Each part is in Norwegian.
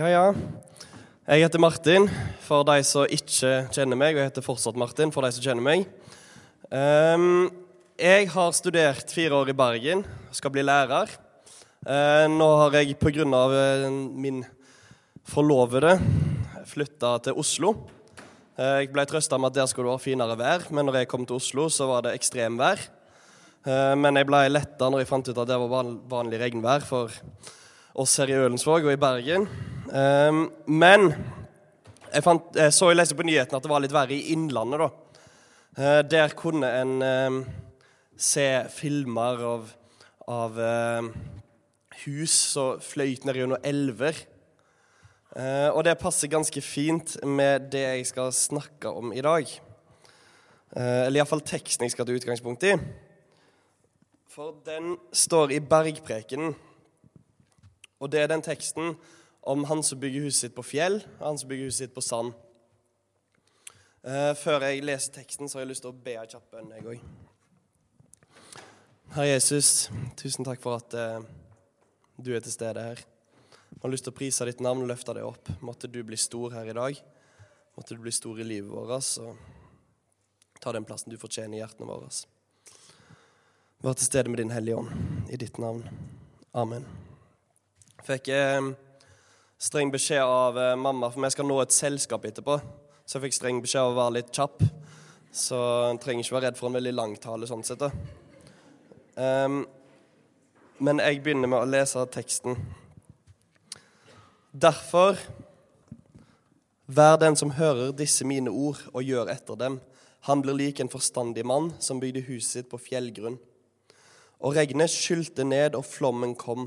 Ja, ja. Jeg heter Martin, for de som ikke kjenner meg. Og jeg heter fortsatt Martin, for de som kjenner meg. Um, jeg har studert fire år i Bergen, skal bli lærer. Uh, nå har jeg pga. Uh, min forlovede flytta til Oslo. Uh, jeg ble trøsta med at der skulle det være finere vær, men når jeg kom til Oslo, så var det ekstremvær. Uh, men jeg ble letta når jeg fant ut at det var vanlig regnvær for oss her i Ølensvåg og i Bergen. Um, men jeg, fant, jeg så jeg leste på nyhetene at det var litt verre i Innlandet. da. Uh, der kunne en um, se filmer av, av uh, hus som fløyt ned gjennom elver. Uh, og det passer ganske fint med det jeg skal snakke om i dag. eller iallfall teksten jeg skal ta utgangspunkt i. For den står i Bergprekenen. Og det er den teksten om han som bygger huset sitt på fjell, og han som bygger huset sitt på sand. Eh, før jeg leser teksten, så har jeg lyst til å be ei kjapp bønn, jeg òg. Herre Jesus, tusen takk for at eh, du er til stede her. Jeg har lyst til å prise ditt navn og løfte det opp. Måtte du bli stor her i dag. Måtte du bli stor i livet vårt og ta den plassen du fortjener i hjertene våre. Vær til stede med din Hellige Ånd, i ditt navn. Amen. Fikk eh, streng beskjed av eh, mamma, for vi skal nå et selskap etterpå. Så jeg fikk streng beskjed av å være litt kjapp. Så en trenger ikke være redd for en veldig lang tale sånn sett. Um, men jeg begynner med å lese teksten. Derfor Vær den som hører disse mine ord og gjør etter dem. Han blir lik en forstandig mann som bygde huset sitt på fjellgrunn. Og regnet skylte ned, og flommen kom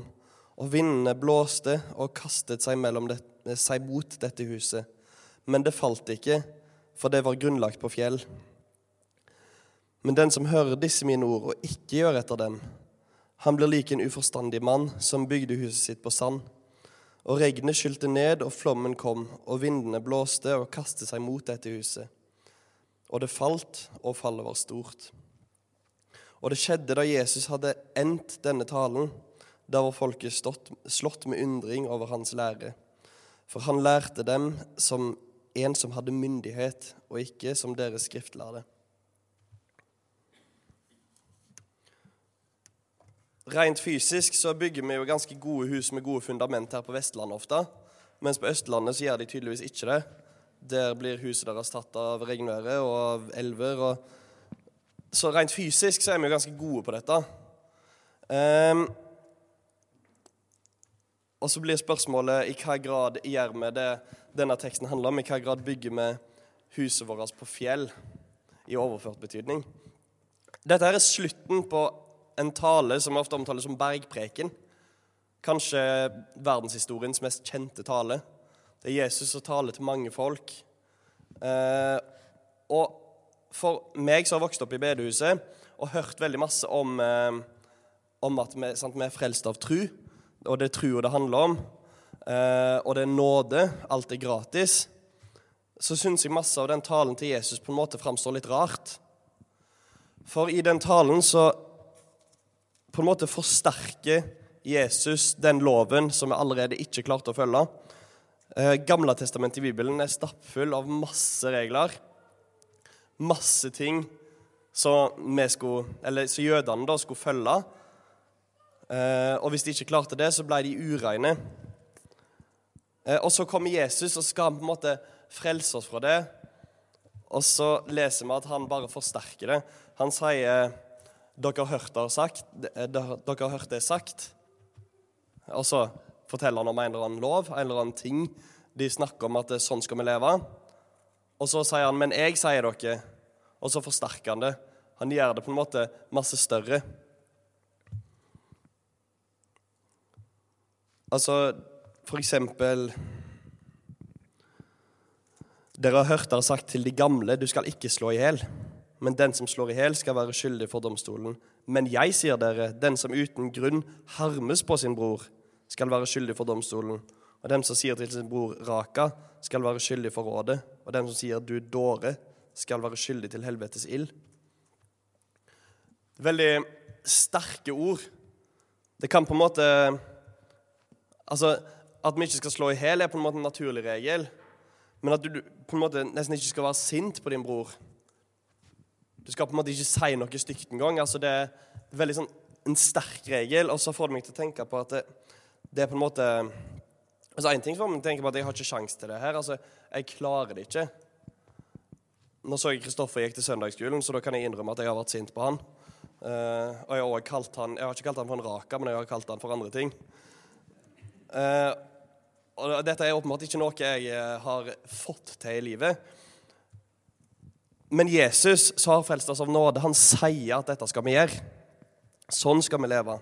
og vindene blåste og kastet seg, det, seg, mot dette huset. Men det falt ikke, for det var grunnlagt på fjell. Men den som hører disse mine ord og ikke gjør etter dem, han blir lik en uforstandig mann som bygde huset sitt på sand. Og regnet skylte ned, og flommen kom, og vindene blåste og kastet seg mot dette huset. Og det falt, og fallet var stort. Og det skjedde da Jesus hadde endt denne talen da var folket stått, slått med undring over hans lære. For han lærte dem som en som hadde myndighet, og ikke som deres skriftlærde. Rent fysisk så bygger vi jo ganske gode hus med gode fundament her på Vestlandet ofte. Mens på Østlandet så gjør de tydeligvis ikke det. Der blir huset deres tatt av regnværet og av elver. Og... Så rent fysisk så er vi jo ganske gode på dette. Um, og så blir spørsmålet i hva grad gjør vi det denne teksten handler om, i hva grad bygger vi huset vårt på fjell, i overført betydning. Dette er slutten på en tale som ofte omtales som bergpreken. Kanskje verdenshistoriens mest kjente tale. Det er Jesus som taler til mange folk. Eh, og for meg som har vokst opp i bedehuset og hørt veldig masse om, eh, om at vi, sant, vi er frelst av tru, og det er trua det handler om, eh, og det er nåde, alt er gratis, så syns jeg masse av den talen til Jesus på en måte framstår litt rart. For i den talen så på en måte forsterker Jesus den loven som vi allerede ikke klarte å følge. Eh, Gamle testamentet i Bibelen er stappfull av masse regler. Masse ting som, skulle, som jødene da skulle følge og hvis de ikke klarte det, så ble de ureine. Eh, og så kommer Jesus og skal han på en måte frelse oss fra det. Og så leser vi at han bare forsterker det. Han sier dere har hørt det sagt, eh, dere har hørt det sagt. Og så forteller han om en eller annen lov, en eller annen ting. De snakker om at det er sånn skal vi leve. Og så sier han 'men jeg sier dere', og så forsterker han det. Han gjør det på en måte masse større. Altså, for eksempel Dere har hørt dere sagt til de gamle, du skal ikke slå i hjel. Men den som slår i hjel, skal være skyldig for domstolen. Men jeg sier dere, den som uten grunn harmes på sin bror, skal være skyldig for domstolen. Og den som sier til sin bror Raka, skal være skyldig for rådet. Og den som sier du dåre, skal være skyldig til helvetes ild. Veldig sterke ord. Det kan på en måte Altså, at vi ikke skal slå i hjel, er på en måte en naturlig regel. Men at du på en måte nesten ikke skal være sint på din bror. Du skal på en måte ikke si noe stygt engang. Altså det er veldig sånn en sterk regel. Og så får det meg til å tenke på at det, det er på en måte Altså Én ting får meg til å tenke på at jeg har ikke sjanse til det her. Altså, Jeg klarer det ikke. Nå så jeg Kristoffer gikk til søndagsskolen, så da kan jeg innrømme at jeg har vært sint på han. Uh, og jeg har, også kalt han, jeg har ikke kalt han for en raka, men jeg har kalt han for andre ting. Uh, og dette er åpenbart ikke noe jeg eh, har fått til i livet. Men Jesus, som har frelst oss av nåde, han sier at dette skal vi gjøre. Sånn skal vi leve.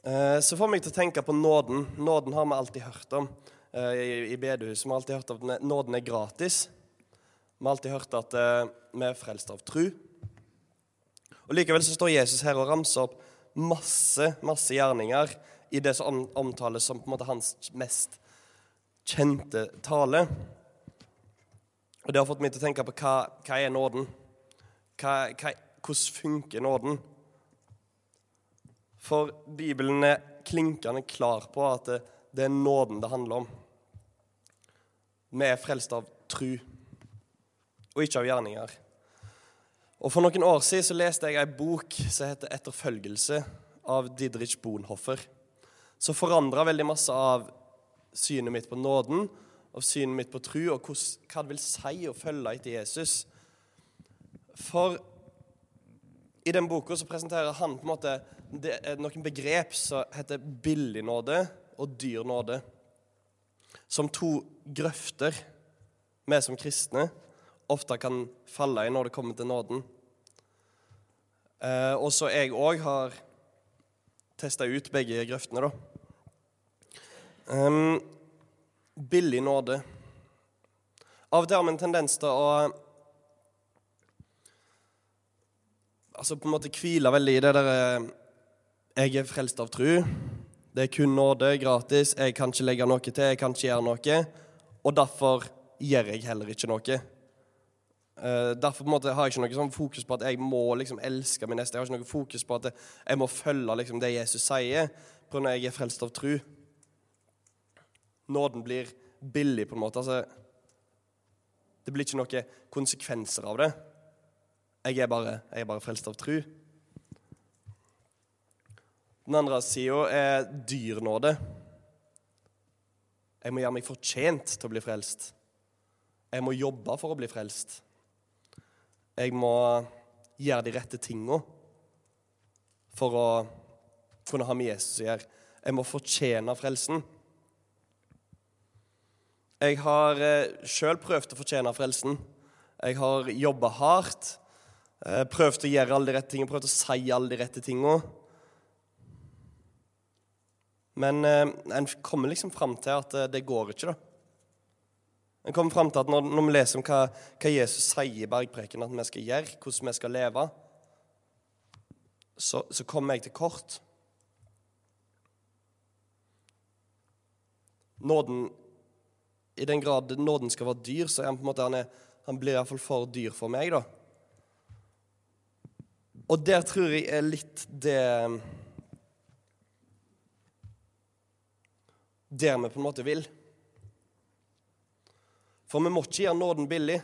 Eh, så får meg til å tenke på nåden. Nåden har vi alltid hørt om eh, i bedehuset. Vi har alltid hørt at nåden er gratis. Vi har alltid hørt at vi er frelst av tru. Og Likevel så står Jesus her og ramser opp masse, masse gjerninger i det som omtales som på en måte hans mest kjente tale. Og Det har fått meg til å tenke på hva, hva er nåden? Hva, hva, hvordan funker nåden? For Bibelen er klinkende klar på at det, det er nåden det handler om. Vi er frelst av tru, og ikke av gjerninger. Og For noen år siden så leste jeg ei bok som heter 'Etterfølgelse' av Didrich Bonhoffer som forandra veldig masse av synet mitt på nåden og synet mitt på tru, og hva det vil si å følge etter Jesus. For i den boka så presenterer han på en måte noen begrep som heter billig nåde og dyr nåde, som to grøfter vi som kristne ofte kan falle i når det kommer til nåden. Eh, og så jeg òg har testa ut begge grøftene, da. Um, billig nåde. Av og til har vi en tendens til å altså på en måte hvile veldig i det der eh, Jeg er frelst av tru. Det er kun nåde, gratis. Jeg kan ikke legge noe til, jeg kan ikke gjøre noe. Og derfor gjør jeg heller ikke noe. Uh, derfor måte, har jeg ikke noe sånn fokus på at jeg må liksom elske min neste. Jeg har ikke noe fokus på at jeg må følge liksom, det Jesus sier, på når jeg er frelst av tru. Nåden blir billig, på en måte. Altså, det blir ikke noen konsekvenser av det. Jeg er bare, jeg er bare frelst av tru. Den andre sida er dyr nåde. Jeg må gjøre meg fortjent til å bli frelst. Jeg må jobbe for å bli frelst. Jeg må gjøre de rette tinga for å kunne ha med Jesus å gjøre. Jeg må fortjene frelsen. Jeg har eh, sjøl prøvd å fortjene frelsen. Jeg har jobba hardt. Eh, prøvd å gjøre alle de rette tingene, prøvd å si alle de rette tinga. Men eh, en kommer liksom fram til at det går ikke, da. En kommer fram til at når, når vi leser om hva, hva, Jesus sier i bergpreken at vi skal gjøre, hvordan vi skal leve, så, så kommer jeg til kort. Nåden, I den grad nåden skal være dyr, så er han på en måte, han, er, han blir iallfall for dyr for meg. da. Og der tror jeg er litt det Der vi på en måte vil. For vi må ikke gjøre nåden billig.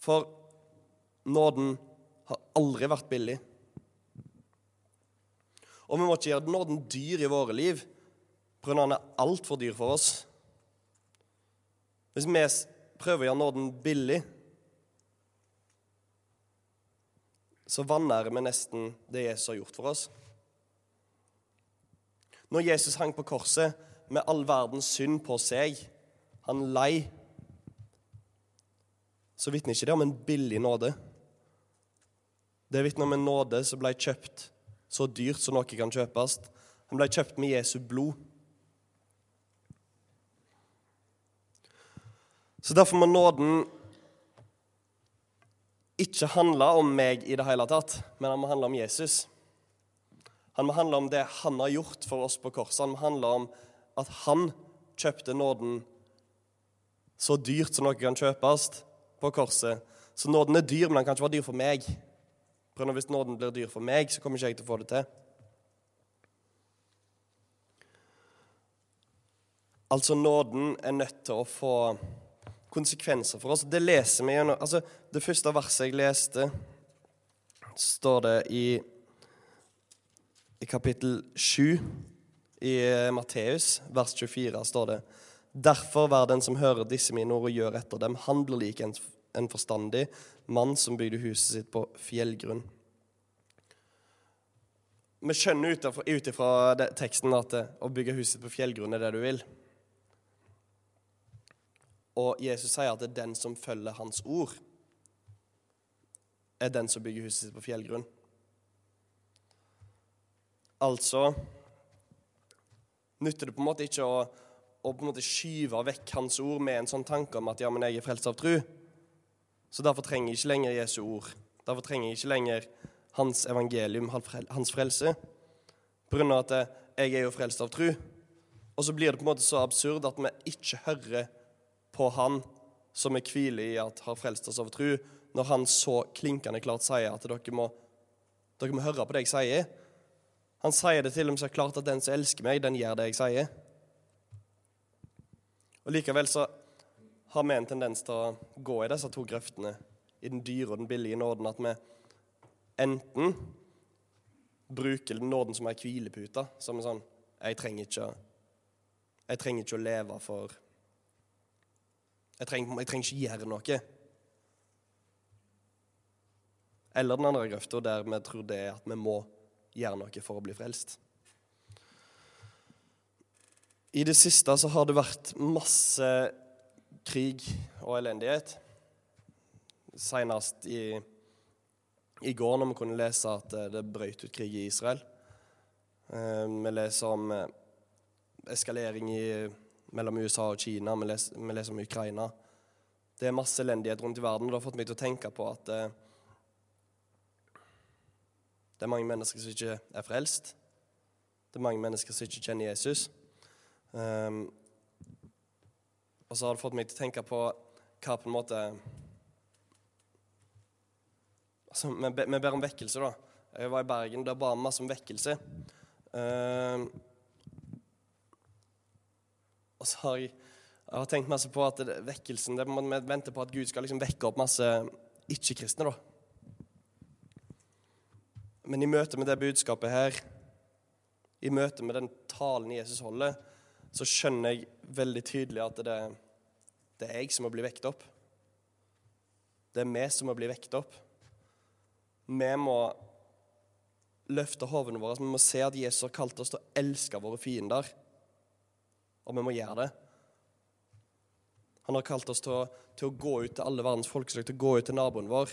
For nåden har aldri vært billig. Og vi må ikke gjøre nåden dyr i våre liv, for den er altfor dyr for oss. Hvis vi prøver å gjøre nåden billig, så vanærer vi nesten det Jesus har gjort for oss. Når Jesus hang på korset med all verdens synd på seg, han lei så vitner ikke det om en billig nåde. Det vitner om en nåde som ble kjøpt så dyrt som noe kan kjøpes. Den ble kjøpt med Jesu blod. Så derfor må nåden ikke handle om meg i det hele tatt, men han må handle om Jesus. Han må handle om det han har gjort for oss på korset. Han må handle om at han kjøpte nåden så dyrt som noe kan kjøpes, på korset. Så nåden er dyr, men den kan ikke være dyr for meg. For Hvis nåden blir dyr for meg, så kommer ikke jeg til å få det til. Altså, nåden er nødt til å få konsekvenser for oss. Det leser vi gjennom altså, Det første verset jeg leste, står det i, i kapittel 7 i Matteus, vers 24, står det Derfor vær den som hører disse mine ord og gjør etter dem, handler lik en, en forstandig mann som bygde huset sitt på fjellgrunn. Vi skjønner ut ifra teksten at å bygge huset på fjellgrunn er det du vil. Og Jesus sier at det er den som følger hans ord, er den som bygger huset sitt på fjellgrunn. Altså nytter det på en måte ikke å, å på en måte skyve vekk hans ord med en sånn tanke om at ja, men jeg er frelst av tru. Så derfor trenger jeg ikke lenger Jesu ord. Derfor trenger jeg ikke lenger hans evangelium, hans frelse. På grunn av at jeg er jo frelst av tru. Og så blir det på en måte så absurd at vi ikke hører på Han som vi hviler i at har frelst oss av tru, når Han så klinkende klart sier at dere må, dere må høre på det jeg sier. Han sier det til og med så klart at den som elsker meg, den gjør det jeg sier. Og Likevel så har vi en tendens til å gå i disse to grøftene, i den dyre og den billige nåden, at vi enten bruker nåden som ei hvilepute, som er sånn jeg trenger, ikke, jeg trenger ikke å leve for jeg trenger, jeg trenger ikke gjøre noe. Eller den andre grøfta der vi tror det er at vi må gjøre noe for å bli frelst. I det siste så har det vært masse krig og elendighet. Senest i, i går, når vi kunne lese at det brøt ut krig i Israel. Eh, vi leser om eh, eskalering i mellom USA og Kina. Vi leser, vi leser om Ukraina. Det er masse elendighet rundt i verden, og det har fått meg til å tenke på at eh, det er mange mennesker som ikke er frelst. Det er mange mennesker som ikke kjenner Jesus. Um, og så har det fått meg til å tenke på hva på en måte altså, Vi, vi ber om vekkelse, da. Jeg var i Bergen, der ba vi masse om vekkelse. Um, og så har jeg, jeg har tenkt masse på at det, vekkelsen det Vi venter på at Gud skal liksom vekke opp masse ikke-kristne, da. Men i møte med det budskapet her, i møte med den talen Jesus holder, så skjønner jeg veldig tydelig at det, det er jeg som må bli vekt opp. Det er vi som må bli vekt opp. Vi må løfte hodene våre. Vi må se at Jesus har kalt oss til å elske våre fiender og vi må gjøre det. Han har kalt oss til å, til å gå ut til alle verdens folkeslag, til å gå ut til naboen vår.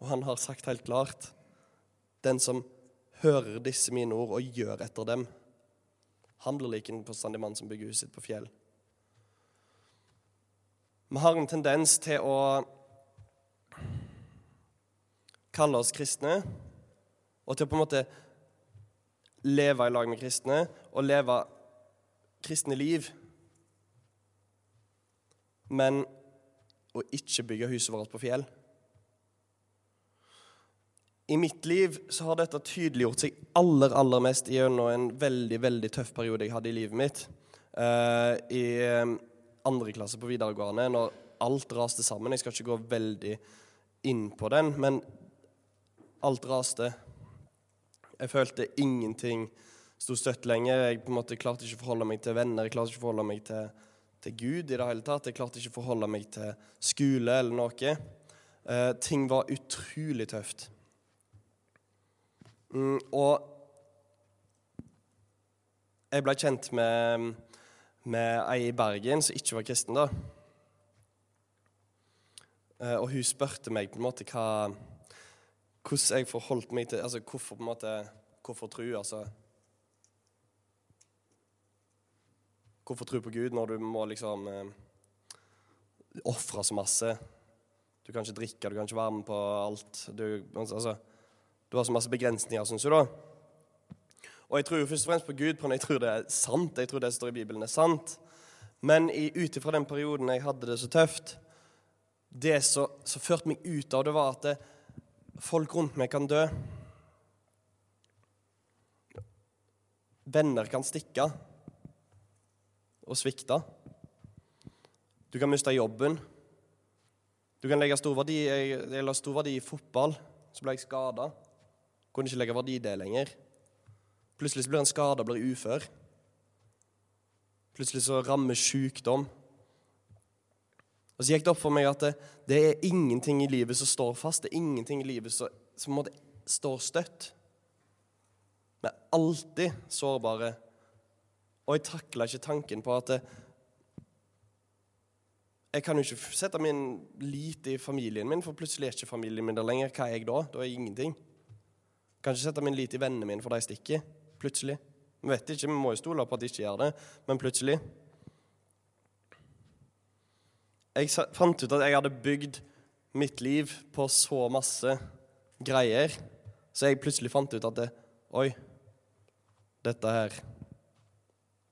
Og han har sagt helt klart den som hører disse mine ord og gjør etter dem, han blir lik en forstandig mann som bygger huset sitt på fjell. Vi har en tendens til å kalle oss kristne og til å på en måte leve i lag med kristne og leve kristne liv. Men å ikke bygge huset vårt på fjell. I mitt liv så har dette tydeliggjort seg aller aller mest gjennom en veldig veldig tøff periode jeg hadde i livet mitt. Uh, I andre klasse på videregående, når alt raste sammen. Jeg skal ikke gå veldig inn på den, men alt raste. Jeg følte ingenting sto støtt lenger. Jeg på en måte klarte ikke å forholde meg til venner, jeg klarte ikke å forholde meg til, til Gud i det hele tatt. Jeg klarte ikke å forholde meg til skole eller noe. Uh, ting var utrolig tøft. Mm, og jeg ble kjent med, med ei i Bergen som ikke var kristen, da. Eh, og hun spurte meg på en måte hva hvordan jeg forholdt meg til altså Hvorfor på en måte, hvorfor tro? Altså, hvorfor tro på Gud når du må liksom eh, ofre så masse? Du kan ikke drikke, du kan ikke være med på alt. Du, altså, du har så masse begrensninger, syns du, da. Og jeg tror jo først og fremst på Gud, for jeg tror det er sant. Jeg tror det står i Bibelen, er sant. Men ut ifra den perioden jeg hadde det så tøft Det som førte meg ut av det, var at det, Folk rundt meg kan dø. Venner kan stikke. og svikte. Du kan miste jobben. Du kan legge stor verdi, jeg, jeg la stor verdi i fotball, så ble jeg skada. Kunne ikke legge verdi i det lenger. Plutselig så blir en skada, blir ufør. Plutselig så rammer sykdom. Og så gikk det opp for meg at det, det, er ingenting i livet som står fast. Det er ingenting i livet som, som måtte, står støtt. Vi er alltid sårbare. Og jeg takla ikke tanken på at det, jeg kan jo ikke sette min lit i familien min, for plutselig er ikke familien min der lenger. Hva er jeg da? Da er jeg ingenting. Kan ikke sette min lit i vennene mine, for de stikker. Plutselig. Vi vet ikke, vi må jo stole på at de ikke gjør det, men plutselig. Jeg fant ut at jeg hadde bygd mitt liv på så masse greier, så jeg plutselig fant ut at det, Oi, dette her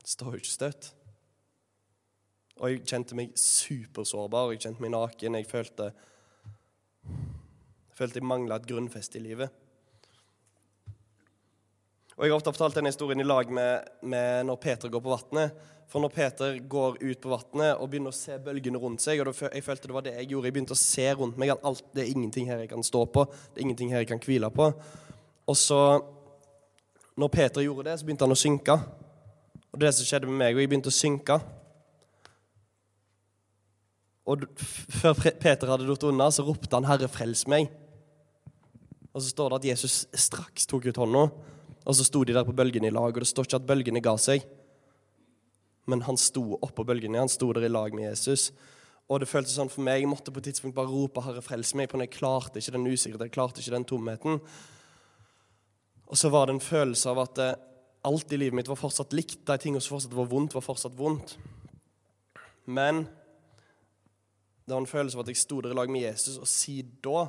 står jo ikke støtt. Og jeg kjente meg supersårbar, jeg kjente meg naken. Jeg følte, jeg følte jeg mangla et grunnfeste i livet. Og Jeg har ofte fortalt denne historien i lag med, med når Peter går på vannet. For når Peter går ut på vannet og begynner å se bølgene rundt seg og Jeg følte det var det jeg gjorde. Jeg begynte å se rundt meg alt, det er ingenting her jeg kan stå på. Det er ingenting her jeg kan hvile på. Og så, når Peter gjorde det, så begynte han å synke. Og det er det som skjedde med meg, og jeg begynte å synke. Og før Peter hadde datt unna, så ropte han 'Herre, frels meg'. Og så står det at Jesus straks tok ut hånda, og så sto de der på bølgene i lag. Og det står ikke at bølgene ga seg, men han sto oppå bølgene. Han sto der i lag med Jesus. Og det føltes sånn for meg. Jeg måtte på et tidspunkt bare rope 'Herre, frels meg', for jeg klarte ikke den usikkerheten, jeg klarte ikke den tomheten. Og så var det en følelse av at eh, alt i livet mitt var fortsatt likt. De tingene som fortsatt var vondt, var fortsatt vondt. Men det var en følelse av at jeg sto der i lag med Jesus, og siden da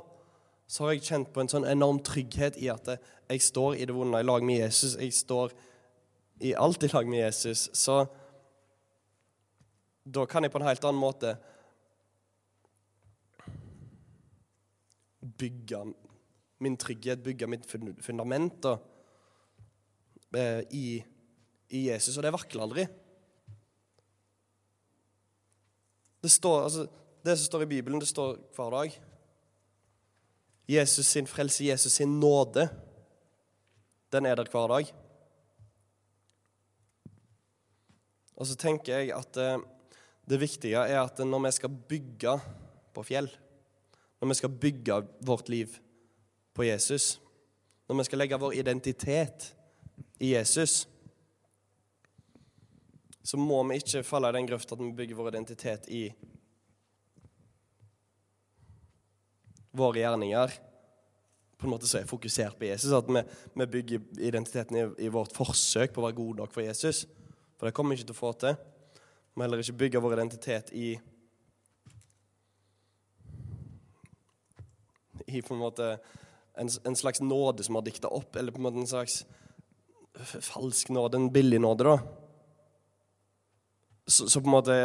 så har jeg kjent på en sånn enorm trygghet i at jeg står i det vonde i lag med Jesus. Jeg står i alt i lag med Jesus. Så da kan jeg på en helt annen måte bygge min trygghet, bygge mitt fundament da, eh, i, i Jesus. Og det vakler aldri. Det står, altså, det som står i Bibelen, det står hver dag. Jesus sin frelse, Jesus sin nåde, den er der hver dag. Og så tenker jeg at eh, det viktige er at når vi skal bygge på fjell, når vi skal bygge vårt liv på Jesus, når vi skal legge vår identitet i Jesus, så må vi ikke falle i den grøfta at vi bygger vår identitet i våre gjerninger på en måte så er fokusert på Jesus. At vi, vi bygger identiteten i, i, vårt forsøk på å være gode nok for Jesus. For det kommer vi ikke til å få til. Vi må heller ikke bygge vår identitet i I på en måte en, en slags nåde som har dikta opp, eller på en måte en slags falsk nåde, en billig nåde, da. Så, så på en måte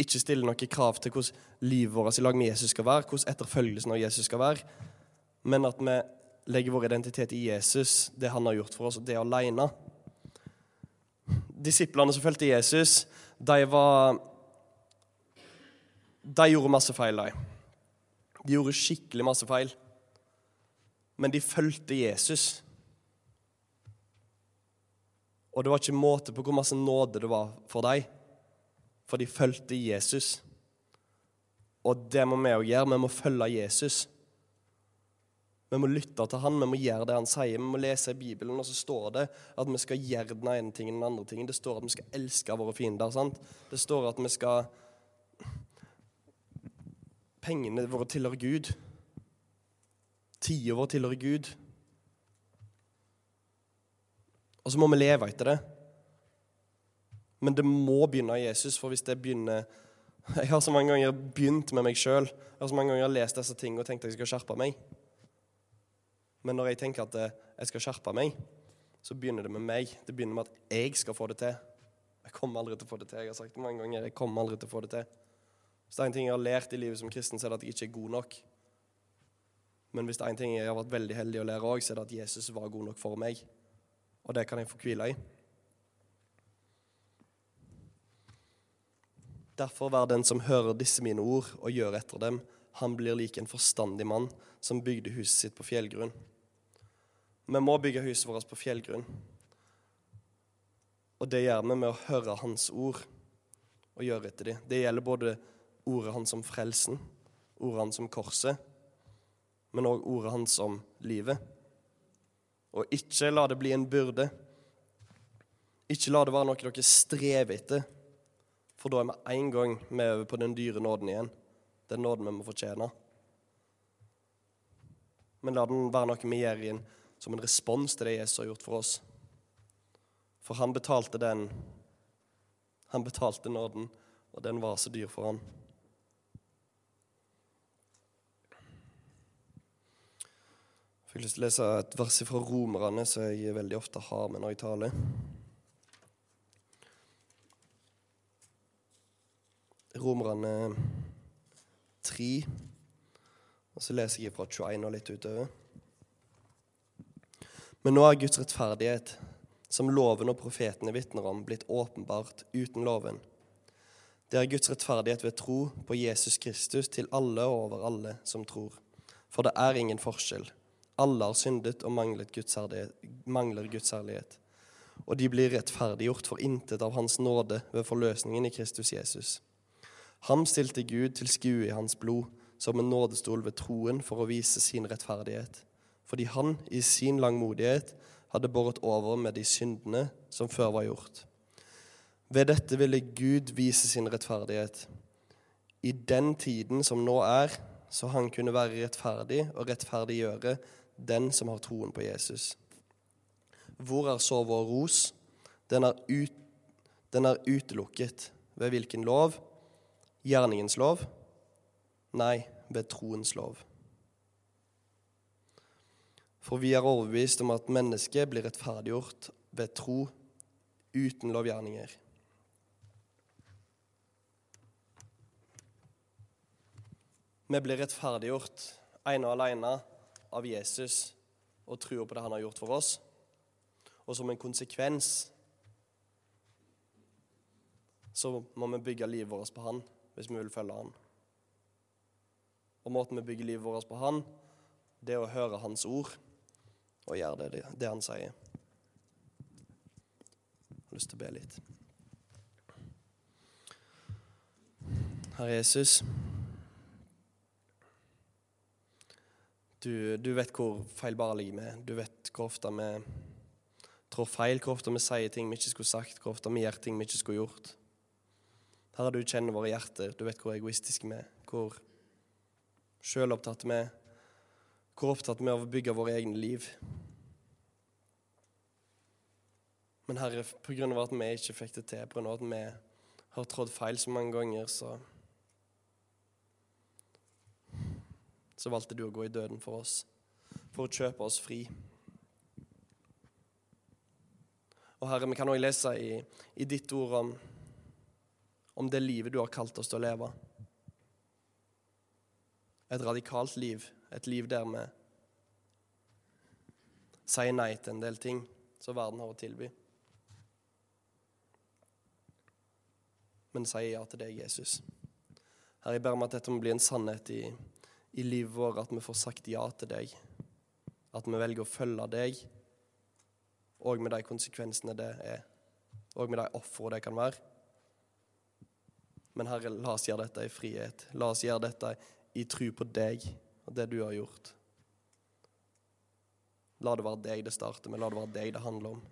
ikke stille noen krav til hvordan livet vårt i lag med Jesus skal være, hvordan etterfølgelsen av Jesus skal være, men at vi legger vår identitet i Jesus, det han har gjort for oss, og det alene. Disiplene som fulgte Jesus, de var De gjorde masse feil, de. De gjorde skikkelig masse feil. Men de fulgte Jesus. Og det var ikke måte på hvor masse nåde det var for dem for de fulgte Jesus. Og det må vi òg gjøre. Vi må følge Jesus. Vi må lytte til han, vi må gjøre det han sier. Vi må lese i Bibelen, og så står det at vi skal gjøre den ene tingen den andre tingen. Det står at vi skal elske våre fiender. sant? Det står at vi skal Pengene våre tilhører Gud. Tida vår tilhører Gud. Og så må vi leve etter det. Men det må begynne av Jesus, for hvis det begynner Jeg har så mange ganger begynt med meg sjøl. Jeg har så mange ganger lest disse tingene og tenkt at jeg skal skjerpe meg. Men når jeg tenker at jeg skal skjerpe meg, så begynner det med meg. Det begynner med at jeg skal få det til. Jeg kommer aldri til å få det til. Jeg har sagt det mange ganger. Jeg kommer aldri til å få det til. Hvis det er en ting jeg har lært i livet som kristen, så er det at jeg ikke er god nok. Men hvis det er en ting jeg har vært veldig heldig å lære òg, så er det at Jesus var god nok for meg. Og det kan jeg få hvile i. Derfor vær den som hører disse mine ord og gjør etter dem, han blir lik en forstandig mann som bygde huset sitt på fjellgrunn. Vi må bygge huset vårt på fjellgrunn. Og det gjør vi med å høre Hans ord og gjøre etter dem. Det gjelder både ordet hans om frelsen, ordet hans om korset, men òg ordet hans om livet. Og ikke la det bli en byrde. Ikke la det være noe dere strever etter, for da er vi en gang med over på den dyre nåden igjen. Den nåden vi må fortjene. Men la den være noe vi gjør inn som en respons til det Jesus har gjort for oss. For han betalte den Han betalte nåden, og den var så dyr for han. Jeg fikk lyst til å lese et vers fra Romerne som jeg veldig ofte har med når jeg taler. Romerne 3, og så leser jeg fra 21 og litt utover. Men nå er Guds rettferdighet, som loven og profetene vitner om, blitt åpenbart uten loven. Det er Guds rettferdighet ved tro på Jesus Kristus til alle og over alle som tror. For det er ingen forskjell. Alle har syndet og mangler Guds herlighet. Og de blir rettferdiggjort for intet av Hans nåde ved forløsningen i Kristus Jesus. Ham stilte Gud til skue i hans blod som en nådestol ved troen for å vise sin rettferdighet, fordi han i sin langmodighet hadde båret over med de syndene som før var gjort. Ved dette ville Gud vise sin rettferdighet i den tiden som nå er, så han kunne være rettferdig og rettferdiggjøre den som har troen på Jesus. Hvor er så vår ros? Den er, ut, den er utelukket. Ved hvilken lov? Gjerningens lov? Nei, ved troens lov. For vi er overbevist om at mennesket blir rettferdiggjort ved tro uten lovgjerninger. Vi blir rettferdiggjort ene og alene av Jesus og tror på det han har gjort for oss. Og som en konsekvens så må vi bygge livet vårt på han hvis vi vil følge Han. Og måten vi bygger livet vårt på Han, det er å høre Hans ord og gjøre det, det Han sier. Jeg har lyst til å be litt. Herre Jesus, du, du vet hvor feilbarlige vi er. Du vet hvor ofte vi trår feil, hvor ofte vi sier ting vi ikke skulle sagt, hvor ofte vi gjør ting vi ikke skulle gjort. Herre, du kjenner våre hjerter. Du vet hvor egoistiske vi er, hvor sjølopptatt vi er, hvor opptatt vi er av å bygge våre egne liv. Men Herre, på grunn av at vi ikke fikk det til, på grunn av at vi har trådt feil så mange ganger, så Så valgte du å gå i døden for oss, for å kjøpe oss fri. Og Herre, vi kan også lese i, i ditt ord om om det livet du har kalt oss til å leve. Et radikalt liv, et liv der vi sier nei til en del ting som verden har å tilby. Men sier ja til deg, Jesus. Herre, jeg ber om at dette må bli en sannhet i, i livet vårt, at vi får sagt ja til deg. At vi velger å følge deg, og med de konsekvensene det er, og med de ofrene det kan være. Men Herre, la oss gjøre dette i frihet. La oss gjøre dette i tru på deg og det du har gjort. La det være deg det starter med, la det være deg det handler om.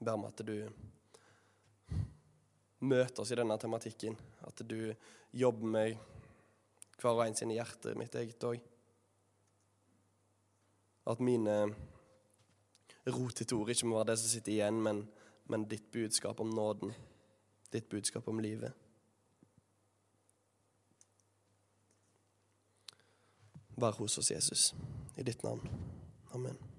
Jeg ber om at du møter oss i denne tematikken. At du jobber med hver og en sine hjerter, mitt eget òg. At mine rotete ord ikke må være det som sitter igjen, men men ditt budskap om nåden, ditt budskap om livet. Vær hos oss, Jesus, i ditt navn. Amen.